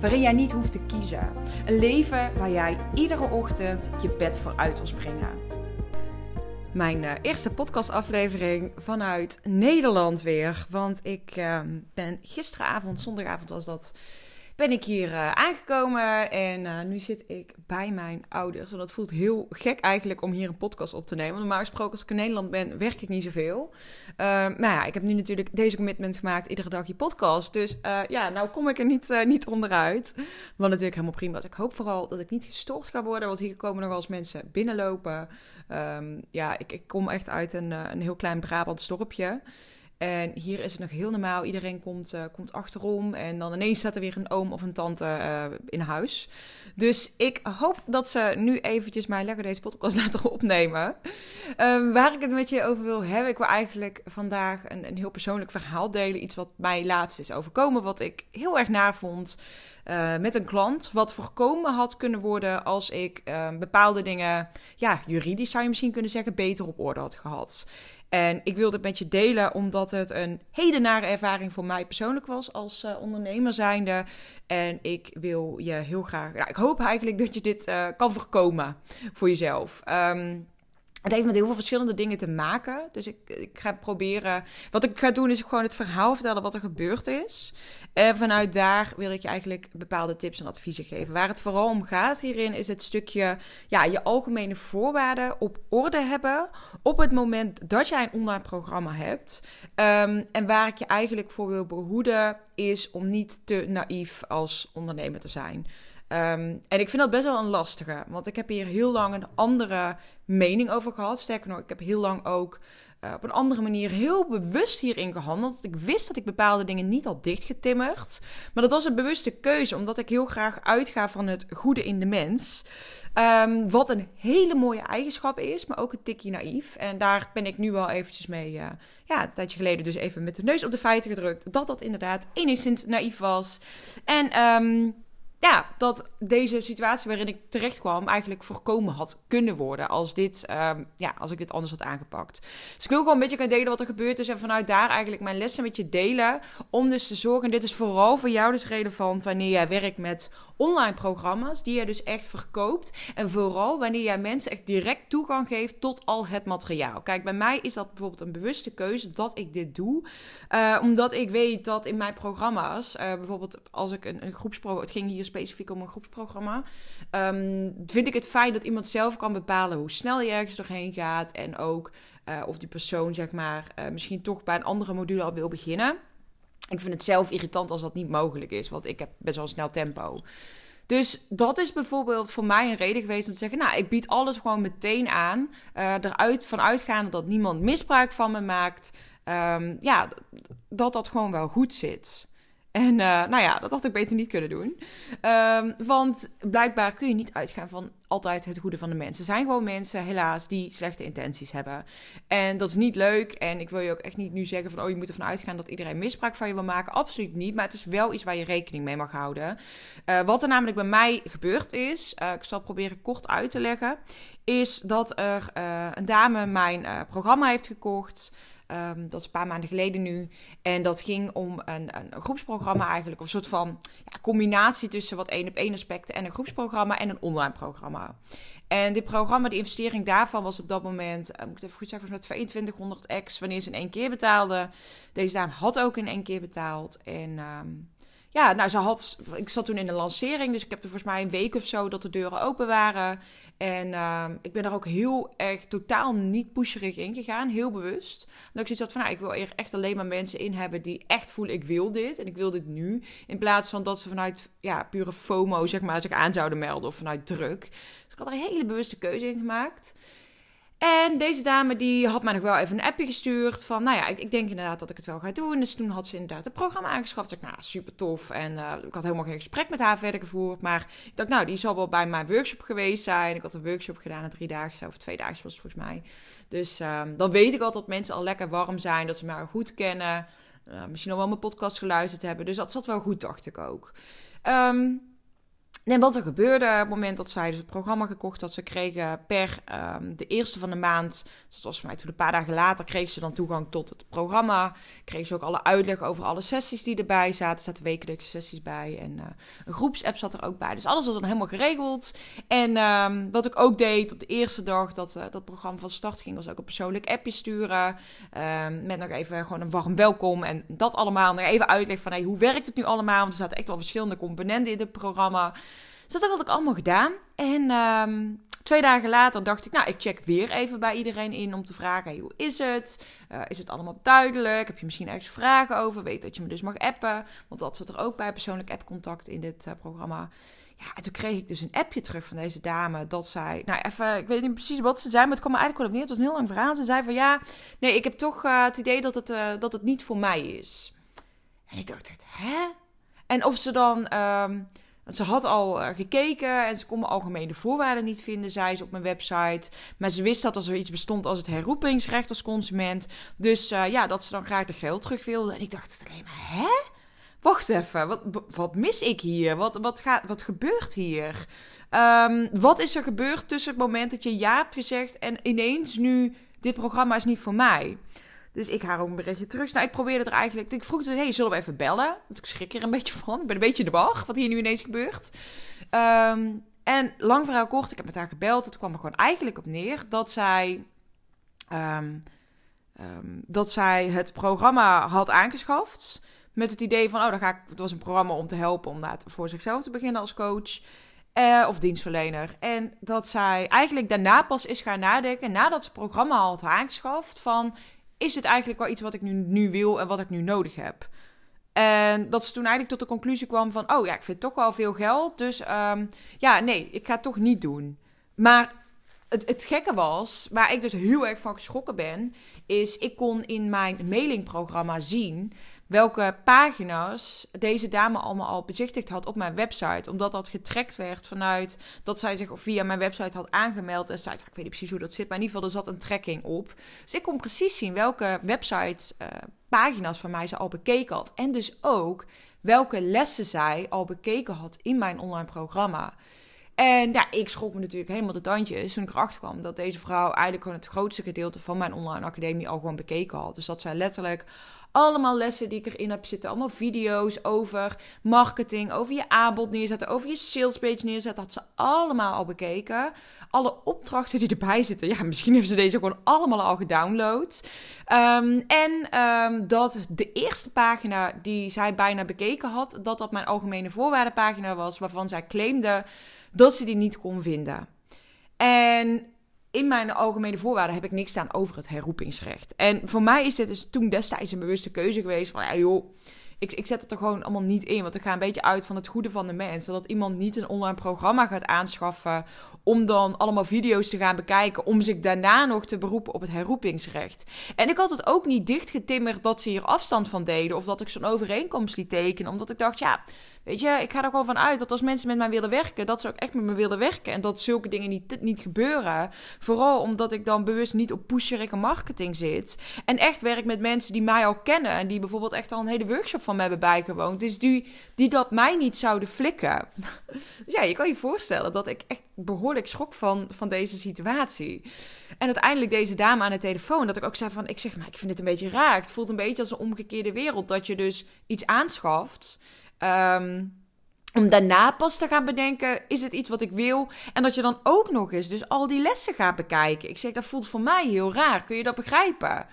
waarin jij niet hoeft te kiezen. Een leven waar jij iedere ochtend je bed voor uit wil springen. Mijn uh, eerste podcastaflevering vanuit Nederland weer. Want ik uh, ben gisteravond, zondagavond was dat ben ik hier uh, aangekomen en uh, nu zit ik bij mijn ouders. En dat voelt heel gek eigenlijk om hier een podcast op te nemen. Normaal gesproken als ik in Nederland ben, werk ik niet zoveel. Uh, nou ja, ik heb nu natuurlijk deze commitment gemaakt, iedere dag je podcast. Dus ja, nou kom ik er niet, niet onderuit. Wat natuurlijk helemaal prima. Ik hoop vooral dat ik niet gestoord ga worden, want hier komen nog wel eens mensen binnenlopen. Um, ja, ik, ik, kom echt uit een, een heel klein Brabants dorpje. En hier is het nog heel normaal. Iedereen komt, uh, komt achterom. En dan ineens staat er weer een oom of een tante uh, in huis. Dus ik hoop dat ze nu eventjes mij lekker deze podcast laten opnemen. Um, waar ik het met je over wil hebben. Ik wil eigenlijk vandaag een, een heel persoonlijk verhaal delen. Iets wat mij laatst is overkomen. Wat ik heel erg navond. Uh, met een klant. Wat voorkomen had kunnen worden als ik bepaalde dingen, ja, juridisch zou je misschien kunnen zeggen, beter op orde had gehad. En ik wilde het met je delen omdat het een hele nare ervaring voor mij persoonlijk was als uh, ondernemer zijnde. En ik wil je heel graag, nou, ik hoop eigenlijk dat je dit uh, kan voorkomen voor jezelf. Um, het heeft met heel veel verschillende dingen te maken. Dus ik, ik ga proberen. Wat ik ga doen is gewoon het verhaal vertellen wat er gebeurd is. En vanuit daar wil ik je eigenlijk bepaalde tips en adviezen geven. Waar het vooral om gaat hierin is het stukje ja, je algemene voorwaarden op orde hebben. Op het moment dat jij een online programma hebt. Um, en waar ik je eigenlijk voor wil behoeden is om niet te naïef als ondernemer te zijn. Um, en ik vind dat best wel een lastige. Want ik heb hier heel lang een andere mening over gehad. Sterker nog, ik heb heel lang ook uh, op een andere manier heel bewust hierin gehandeld. Ik wist dat ik bepaalde dingen niet had dichtgetimmerd. Maar dat was een bewuste keuze, omdat ik heel graag uitga van het goede in de mens. Um, wat een hele mooie eigenschap is, maar ook een tikje naïef. En daar ben ik nu wel eventjes mee, uh, ja, een tijdje geleden dus even met de neus op de feiten gedrukt. Dat dat inderdaad enigszins naïef was. En um, ja, dat deze situatie waarin ik terecht kwam eigenlijk voorkomen had kunnen worden als, dit, um, ja, als ik dit anders had aangepakt. Dus ik wil gewoon een beetje gaan delen wat er gebeurd is en vanuit daar eigenlijk mijn lessen met je delen. Om dus te zorgen, dit is vooral voor jou dus relevant wanneer jij werkt met online programma's die je dus echt verkoopt. En vooral wanneer jij mensen echt direct toegang geeft tot al het materiaal. Kijk, bij mij is dat bijvoorbeeld een bewuste keuze dat ik dit doe. Uh, omdat ik weet dat in mijn programma's, uh, bijvoorbeeld als ik een, een groepsprogramma, het ging hier specifiek om een groepsprogramma, um, vind ik het fijn dat iemand zelf kan bepalen hoe snel je ergens doorheen gaat. En ook uh, of die persoon, zeg maar, misschien toch bij een andere module al wil beginnen. Ik vind het zelf irritant als dat niet mogelijk is, want ik heb best wel snel tempo. Dus dat is bijvoorbeeld voor mij een reden geweest om te zeggen: Nou, ik bied alles gewoon meteen aan. Uh, eruit van uitgaande dat niemand misbruik van me maakt. Um, ja, dat dat gewoon wel goed zit. En uh, nou ja, dat had ik beter niet kunnen doen. Um, want blijkbaar kun je niet uitgaan van altijd het goede van de mensen. Er zijn gewoon mensen, helaas, die slechte intenties hebben. En dat is niet leuk. En ik wil je ook echt niet nu zeggen van... oh, je moet ervan uitgaan dat iedereen misbruik van je wil maken. Absoluut niet. Maar het is wel iets waar je rekening mee mag houden. Uh, wat er namelijk bij mij gebeurd is... Uh, ik zal proberen kort uit te leggen... is dat er een dame mijn programma heeft gekocht... Um, dat is een paar maanden geleden nu. En dat ging om een, een groepsprogramma eigenlijk. Of een soort van ja, combinatie tussen wat één op één aspecten en een groepsprogramma en een online programma. En dit programma, de investering daarvan was op dat moment, uh, moet ik even goed zeggen, met 2200x wanneer ze in één keer betaalde. Deze dame had ook in één keer betaald. En um, ja, nou, ze had. Ik zat toen in de lancering, dus ik heb er volgens mij een week of zo dat de deuren open waren. En ehm, ik ben daar ook heel erg totaal niet pusherig in gegaan, heel bewust. Dat ik zoiets had van, nou, ik wil echt alleen maar mensen in hebben die echt voelen, ik wil dit en ik wil dit nu. In plaats van dat ze vanuit ja, pure FOMO, zeg maar, zich aan zouden melden of vanuit druk. Dus ik had er een hele bewuste keuze in gemaakt. En deze dame die had mij nog wel even een appje gestuurd van, nou ja, ik, ik, denk inderdaad dat ik het wel ga doen. Dus toen had ze inderdaad het programma aangeschaft. Ik dacht, nou, super tof. En uh, ik had helemaal geen gesprek met haar verder gevoerd. Maar ik dacht, nou, die zal wel bij mijn workshop geweest zijn. Ik had een workshop gedaan, een driedaagse of dagen was het volgens mij. Dus um, dan weet ik altijd dat mensen al lekker warm zijn, dat ze mij al goed kennen. Uh, misschien al wel mijn podcast geluisterd hebben. Dus dat zat wel goed, dacht ik ook. Um, en wat er gebeurde op het moment dat zij dus het programma gekocht had, ze kregen per um, de eerste van de maand, dus dat was voor mij toen een paar dagen later, kreeg ze dan toegang tot het programma. Kreeg ze ook alle uitleg over alle sessies die erbij zaten. Er zaten wekelijkse sessies bij en uh, een groepsapp zat er ook bij. Dus alles was dan helemaal geregeld. En um, wat ik ook deed op de eerste dag dat uh, dat programma van start ging, was ook een persoonlijk appje sturen. Um, met nog even gewoon een warm welkom en dat allemaal. Nog even uitleg van hey, hoe werkt het nu allemaal? Want er zaten echt wel verschillende componenten in het programma. Dus dat had ik allemaal gedaan. En um, twee dagen later dacht ik, nou, ik check weer even bij iedereen in om te vragen: hoe is het? Uh, is het allemaal duidelijk? Heb je misschien ergens vragen over? Weet dat je me dus mag appen. Want dat zit er ook bij, persoonlijk appcontact in dit uh, programma. Ja, en toen kreeg ik dus een appje terug van deze dame. Dat zij, nou even, ik weet niet precies wat ze zei, maar het kwam er eigenlijk wel op neer. Het was een heel lang verhaal. Ze zei van ja, nee, ik heb toch uh, het idee dat het, dat het niet voor mij is. En ik dacht, hè? En of ze dan. Um, ze had al uh, gekeken en ze kon mijn algemene voorwaarden niet vinden, zei ze op mijn website. Maar ze wist dat er zoiets bestond als het herroepingsrecht als consument. Dus uh, ja, dat ze dan graag de geld terug wilde. En ik dacht alleen maar, hè? Wacht even, wat, wat mis ik hier? Wat, wat, gaat, wat gebeurt hier? Um, wat is er gebeurd tussen het moment dat je ja hebt gezegd en ineens nu, dit programma is niet voor mij? Dus ik haar ook een berichtje terug. Nou, ik probeerde er eigenlijk. Ik vroeg: hey, zullen we even bellen? Want ik schrik er een beetje van. Ik ben een beetje in de war wat hier nu ineens gebeurt. Um, en lang verhaal kort, ik heb met haar gebeld. Het kwam er gewoon eigenlijk op neer dat zij. Um, um, dat zij het programma had aangeschaft. Met het idee van: oh, dan ga ik. Het was een programma om te helpen om voor zichzelf te beginnen als coach. Uh, of dienstverlener. En dat zij eigenlijk daarna pas is gaan nadenken, nadat ze het programma had aangeschaft, van is het eigenlijk wel iets wat ik nu, nu wil en wat ik nu nodig heb? En dat ze toen eigenlijk tot de conclusie kwam van... oh ja, ik vind toch wel veel geld, dus um, ja, nee, ik ga het toch niet doen. Maar het, het gekke was, waar ik dus heel erg van geschrokken ben... is ik kon in mijn mailingprogramma zien welke pagina's deze dame allemaal al bezichtigd had op mijn website. Omdat dat getrekt werd vanuit dat zij zich via mijn website had aangemeld. En zei, ik weet niet precies hoe dat zit, maar in ieder geval er zat een tracking op. Dus ik kon precies zien welke websites, uh, pagina's van mij ze al bekeken had. En dus ook welke lessen zij al bekeken had in mijn online programma. En ja, ik schrok me natuurlijk helemaal de tandjes toen ik erachter kwam dat deze vrouw eigenlijk gewoon het grootste gedeelte van mijn online academie al gewoon bekeken had. Dus dat zij letterlijk allemaal lessen die ik erin heb zitten. Allemaal video's over marketing, over je aanbod neerzetten, over je salespage neerzetten. Had ze allemaal al bekeken. Alle opdrachten die erbij zitten. Ja, misschien heeft ze deze gewoon allemaal al gedownload. Um, en um, dat de eerste pagina die zij bijna bekeken had, dat dat mijn algemene voorwaardenpagina was. Waarvan zij claimde dat ze die niet kon vinden. En in mijn algemene voorwaarden heb ik niks staan over het herroepingsrecht. En voor mij is dit dus toen destijds een bewuste keuze geweest. Van ja, joh, ik, ik zet het er gewoon allemaal niet in. Want ik ga een beetje uit van het goede van de mens. Dat iemand niet een online programma gaat aanschaffen. Om dan allemaal video's te gaan bekijken. Om zich daarna nog te beroepen op het herroepingsrecht. En ik had het ook niet dichtgetimmerd dat ze hier afstand van deden. Of dat ik zo'n overeenkomst liet tekenen. Omdat ik dacht, ja, Weet je, ik ga er gewoon van uit dat als mensen met mij willen werken, dat ze ook echt met me willen werken. En dat zulke dingen niet, niet gebeuren. Vooral omdat ik dan bewust niet op pusherige marketing zit. En echt werk met mensen die mij al kennen. En die bijvoorbeeld echt al een hele workshop van me hebben bijgewoond. Dus die, die dat mij niet zouden flikken. Dus ja, je kan je voorstellen dat ik echt behoorlijk schrok van, van deze situatie. En uiteindelijk deze dame aan de telefoon, dat ik ook zei van... Ik zeg, maar ik vind het een beetje raar. Het voelt een beetje als een omgekeerde wereld. Dat je dus iets aanschaft... Um, om daarna pas te gaan bedenken, is het iets wat ik wil? En dat je dan ook nog eens dus al die lessen gaat bekijken. Ik zeg, dat voelt voor mij heel raar. Kun je dat begrijpen?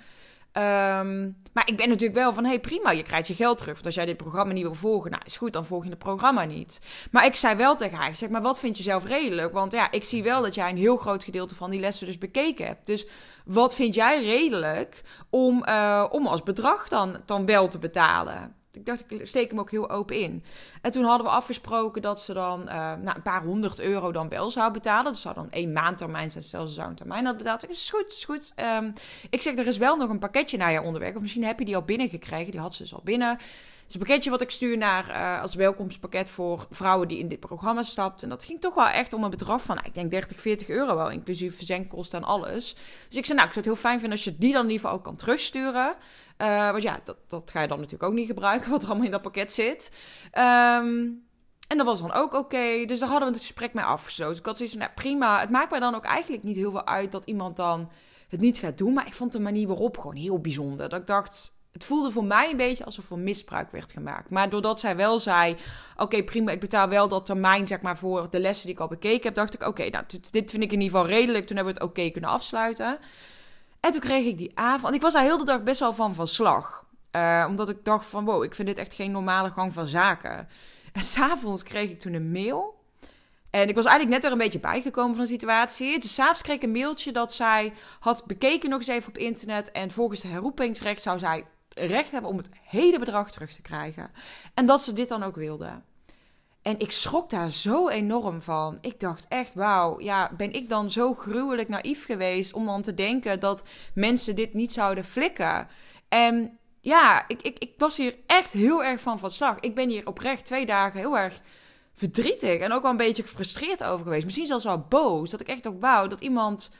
Ehm, maar ik ben natuurlijk wel van, hey prima, je krijgt je geld terug. Want als jij dit programma niet wil volgen, nou is goed, dan volg je het programma niet. Maar ik zei wel tegen haar, zeg maar, wat vind je zelf redelijk? Want ja, ik zie wel dat jij een heel groot gedeelte van die lessen dus bekeken hebt. Dus wat vind jij redelijk om, uh, om als bedrag dan, dan wel te betalen? Ik dacht, ik steek hem ook heel open in. En toen hadden we afgesproken dat ze dan uh, nou, een paar honderd euro dan wel zou betalen. Dat zou dan één maand termijn zijn, stel ze zou een termijn had betaald. Ik is goed, is goed. Um, ik zeg, er is wel nog een pakketje naar je onderweg. Of misschien heb je die al binnengekregen. Die had ze dus al binnen. Het is een pakketje wat ik stuur naar uh, als welkomstpakket voor vrouwen die in dit programma stapt. En dat ging toch wel echt om een bedrag van, nou, ik denk 30, 40 euro wel, inclusief verzendkosten en alles. Dus ik zei, nou, ik zou het heel fijn vinden als je die dan geval ook kan terugsturen. Uh, want ja, dat, dat ga je dan natuurlijk ook niet gebruiken, wat er allemaal in dat pakket zit. Um, en dat was dan ook oké. Dus daar hadden we het gesprek mee afgesloten. Ik had zoiets van, nou prima. Het maakt mij dan ook eigenlijk niet heel veel uit dat iemand dan het niet gaat doen. Maar ik vond de manier waarop gewoon heel bijzonder. Dat ik dacht, het voelde voor mij een beetje alsof er misbruik werd gemaakt. Maar doordat zij wel zei: Oké, prima, ik betaal wel dat termijn zeg maar, voor de lessen die ik al bekeken heb, dacht ik: Oké, nou, dit, vind ik in ieder geval redelijk. Toen hebben we het oké kunnen afsluiten. En toen kreeg ik die avond. Ik was daar heel de dag best wel van van slag. Uh, omdat ik dacht: van wow, ik vind dit echt geen normale gang van zaken. En s'avonds kreeg ik toen een mail. En ik was eigenlijk net weer een beetje bijgekomen van de situatie. Dus s'avonds kreeg ik een mailtje dat zij had bekeken nog eens even op internet. En volgens de herroepingsrecht zou zij recht hebben om het hele bedrag terug te krijgen. En dat ze dit dan ook wilde. En ik schrok daar zo enorm van. Ik dacht echt, wauw, ja, ben ik dan zo gruwelijk naïef geweest om dan te denken dat mensen dit niet zouden flikken? En ja, ik, ik, ik was hier echt heel erg van van slag. Ik ben hier oprecht twee dagen heel erg verdrietig en ook wel een beetje gefrustreerd over geweest. Misschien zelfs wel boos. Dat ik echt ook wauw dat iemand,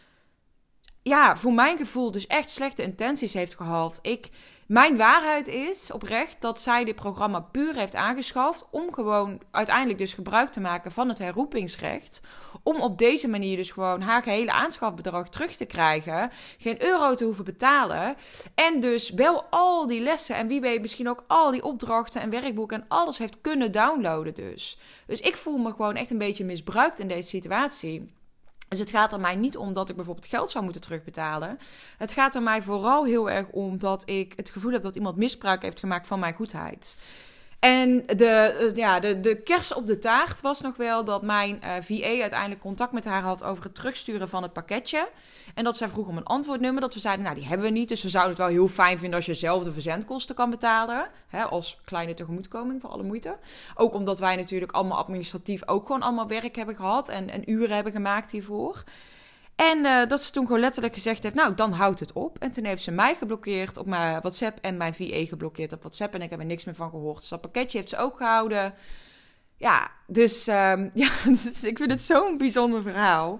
ja, voor mijn gevoel dus echt slechte intenties heeft gehad. Ik mijn waarheid is oprecht dat zij dit programma puur heeft aangeschaft om gewoon uiteindelijk dus gebruik te maken van het herroepingsrecht. Om op deze manier dus gewoon haar gehele aanschafbedrag terug te krijgen. Geen euro te hoeven betalen. En dus wel al die lessen en wie weet misschien ook al die opdrachten en werkboeken en alles heeft kunnen downloaden dus. Dus ik voel me gewoon echt een beetje misbruikt in deze situatie. Dus het gaat er mij niet om dat ik bijvoorbeeld geld zou moeten terugbetalen. Het gaat er mij vooral heel erg om dat ik het gevoel heb dat iemand misbruik heeft gemaakt van mijn goedheid. En de, eh, ja, de, de kers op de taart was nog wel dat mijn eh, VA uiteindelijk contact met haar had over het terugsturen van het pakketje. En dat zij vroeg om een antwoordnummer. Dat we zeiden, nou die hebben we niet. Dus we zouden het wel heel fijn vinden als je zelf de verzendkosten kan betalen. Hè, als kleine tegemoetkoming voor alle moeite. Ook omdat wij natuurlijk allemaal administratief ook gewoon allemaal werk hebben gehad. En, en uren hebben gemaakt hiervoor. En uh, dat ze toen gewoon letterlijk gezegd heeft, nou, dan houdt het op. En toen heeft ze mij geblokkeerd op mijn WhatsApp en mijn VA geblokkeerd op WhatsApp. En ik heb er niks meer van gehoord. Dus dat pakketje heeft ze ook gehouden. Ja, dus, um, ja, dus ik vind het zo'n bijzonder verhaal.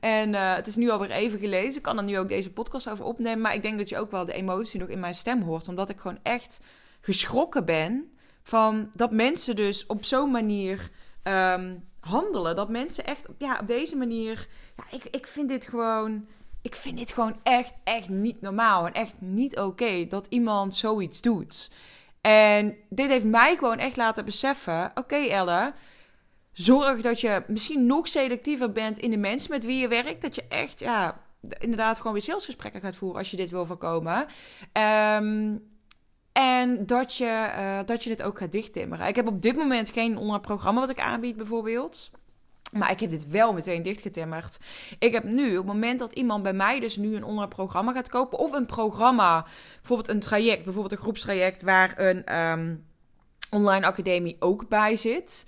En uh, het is nu alweer even gelezen. Ik kan er nu ook deze podcast over opnemen. Maar ik denk dat je ook wel de emotie nog in mijn stem hoort. Omdat ik gewoon echt geschrokken ben van dat mensen dus op zo'n manier um, handelen. Dat mensen echt ja, op deze manier. Ja, ik, ik vind dit gewoon. Ik vind dit gewoon echt, echt niet normaal. En echt niet oké dat iemand zoiets doet. En dit heeft mij gewoon echt laten beseffen: oké, okay, Elle. Zorg dat je misschien nog selectiever bent in de mensen met wie je werkt. Dat je echt, ja, inderdaad gewoon weer salesgesprekken gaat voeren als je dit wil voorkomen. Um, en dat je, uh, dat je dit ook gaat dichttimmeren. Ik heb op dit moment geen online programma wat ik aanbied, bijvoorbeeld. Maar ik heb dit wel meteen dichtgetimmerd. Ik heb nu, op het moment dat iemand bij mij dus nu een online programma gaat kopen, of een programma, bijvoorbeeld een traject, bijvoorbeeld een groepstraject waar een um, online academie ook bij zit.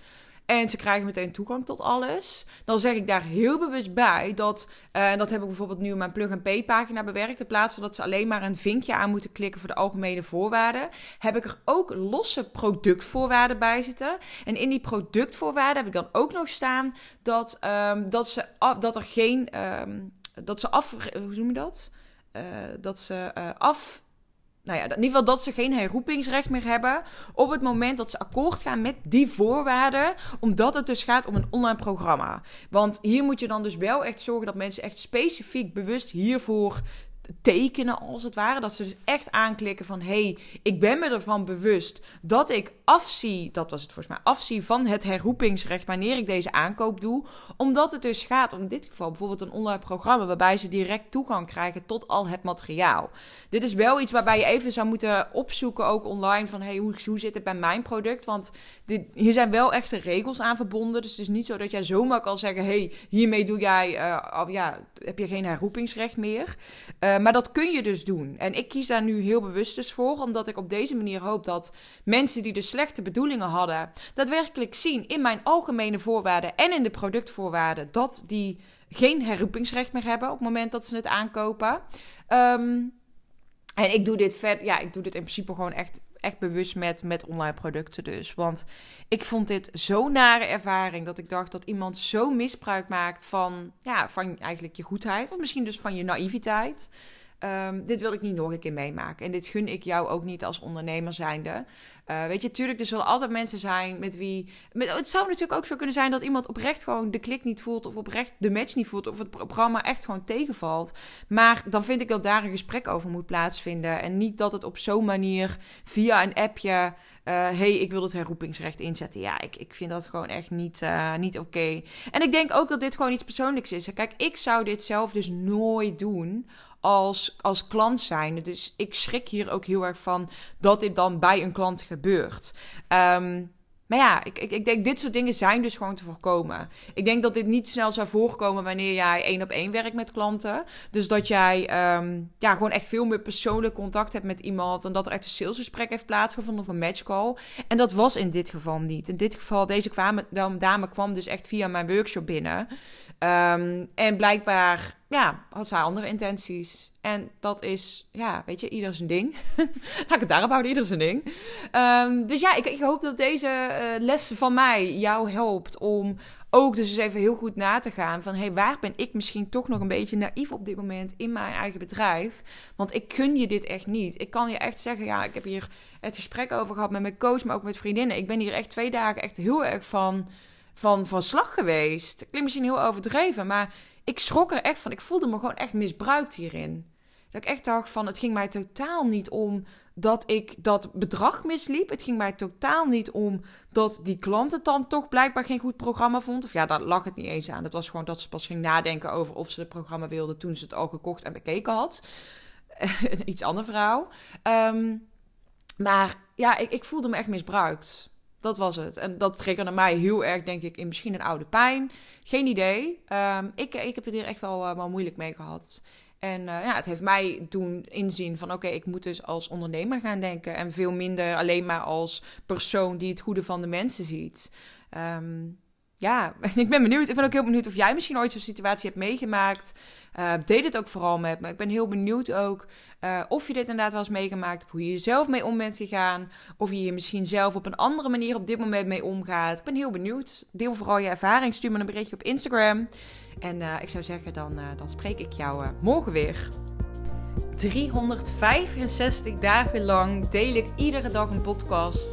En ze krijgen meteen toegang tot alles. Dan zeg ik daar heel bewust bij dat, uh, en dat heb ik bijvoorbeeld nu in mijn plug-and-pay pagina bewerkt. In plaats van dat ze alleen maar een vinkje aan moeten klikken voor de algemene voorwaarden, heb ik er ook losse productvoorwaarden bij zitten. En in die productvoorwaarden heb ik dan ook nog staan dat, um, dat, ze, dat er geen, um, dat ze af, hoe noem je dat? Uh, dat ze uh, af nou ja, in ieder geval dat ze geen herroepingsrecht meer hebben op het moment dat ze akkoord gaan met die voorwaarden, omdat het dus gaat om een online programma. Want hier moet je dan dus wel echt zorgen dat mensen echt specifiek bewust hiervoor tekenen als het ware. Dat ze dus echt aanklikken van hey, ik ben me ervan bewust dat ik afzie, dat was het volgens mij, afzie van het herroepingsrecht wanneer ik deze aankoop doe. Omdat het dus gaat om in dit geval bijvoorbeeld een online programma waarbij ze direct toegang krijgen tot al het materiaal. Dit is wel iets waarbij je even zou moeten opzoeken ook online van hey, hoe, hoe zit het bij mijn product? Want dit, hier zijn wel echte regels aan verbonden. Dus het is niet zo dat jij zomaar kan zeggen hey, hiermee doe jij, uh, ja, heb je geen herroepingsrecht meer. Uh, maar dat kun je dus doen. En ik kies daar nu heel bewust dus voor, omdat ik op deze manier hoop dat mensen die dus slechte bedoelingen hadden, daadwerkelijk zien in mijn algemene voorwaarden en in de productvoorwaarden dat die geen herroepingsrecht meer hebben op het moment dat ze het aankopen. Um, en ik doe dit vet, ja, ik doe dit in principe gewoon echt, echt bewust met, met online producten dus. Want ik vond dit zo'n nare ervaring dat ik dacht dat iemand zo misbruik maakt van, ja, van eigenlijk je goedheid. Of misschien dus van je naïviteit. Um, dit wil ik niet nog een keer meemaken. En dit gun ik jou ook niet als ondernemer zijnde. Uh, weet je, tuurlijk, er zullen altijd mensen zijn met wie. Met, het zou natuurlijk ook zo kunnen zijn dat iemand oprecht gewoon de klik niet voelt. Of oprecht de match niet voelt. Of het programma echt gewoon tegenvalt. Maar dan vind ik dat daar een gesprek over moet plaatsvinden. En niet dat het op zo'n manier via een appje. Uh, hey, ik wil het herroepingsrecht inzetten. Ja, ik, ik vind dat gewoon echt niet, uh, niet oké. En ik denk ook dat dit gewoon iets persoonlijks is. Kijk, ik zou dit zelf dus nooit doen als, als klant zijn. Dus ik schrik hier ook heel erg van dat dit dan bij een klant gebeurt. Um, maar ja, ik, ik, ik, denk dit soort dingen zijn dus gewoon te voorkomen. Ik denk dat dit niet snel zou voorkomen wanneer jij één op één werkt met klanten. Dus dat jij um, ja, gewoon echt veel meer persoonlijk contact hebt met iemand. En dat er echt een salesgesprek heeft plaatsgevonden of een matchcall. En dat was in dit geval niet. In dit geval, deze kwam, dame kwam dus echt via mijn workshop binnen. Um, en blijkbaar ja, had zij andere intenties. En dat is, ja, weet je, ieder zijn ding. Laat ik het daarop houden, ieder zijn ding. Um, dus ja, ik, ik, hoop dat deze uh, van mij jou helpt om ook dus eens even heel goed na te gaan van... hé, hey, waar ben ik misschien toch nog een beetje naïef op dit moment in mijn eigen bedrijf? Want ik kun je dit echt niet. Ik kan je echt zeggen, ja, ik heb hier het gesprek over gehad met mijn coach, maar ook met vriendinnen. Ik ben hier echt twee dagen echt heel erg van, van, van slag geweest. Klinkt misschien heel overdreven, maar ik schrok er echt van. Ik voelde me gewoon echt misbruikt hierin. Dat ik echt dacht van, het ging mij totaal niet om dat ik dat bedrag misliep. Het ging mij totaal niet om dat die klant het dan toch blijkbaar geen goed programma vond. Of ja, daar lag het niet eens aan. Het was gewoon dat ze pas ging nadenken over of ze het programma wilde toen ze het al gekocht en bekeken had. Iets ander verhaal. Um, maar ja, ik, ik voelde me echt misbruikt. Dat was het. En dat triggerde mij heel erg, denk ik, in misschien een oude pijn. Geen idee. Um, ik, ik heb het hier echt wel, uh, wel moeilijk mee gehad. En uh, ja, het heeft mij doen inzien van oké, ik moet dus als ondernemer gaan denken. En veel minder alleen maar als persoon die het goede van de mensen ziet. Um, ja, ik ben benieuwd. Ik ben ook heel benieuwd of jij misschien ooit zo'n situatie hebt meegemaakt. Uh, deel het ook vooral met me. Ik ben heel benieuwd ook uh, of je dit inderdaad wel eens meegemaakt hebt. Hoe je er zelf mee om bent gegaan. Of je hier misschien zelf op een andere manier op dit moment mee omgaat. Ik ben heel benieuwd. Deel vooral je ervaring. Stuur me een berichtje op Instagram. En uh, ik zou zeggen, dan, dan spreek ik jou morgen weer. 365 dagen lang deel ik iedere dag een podcast.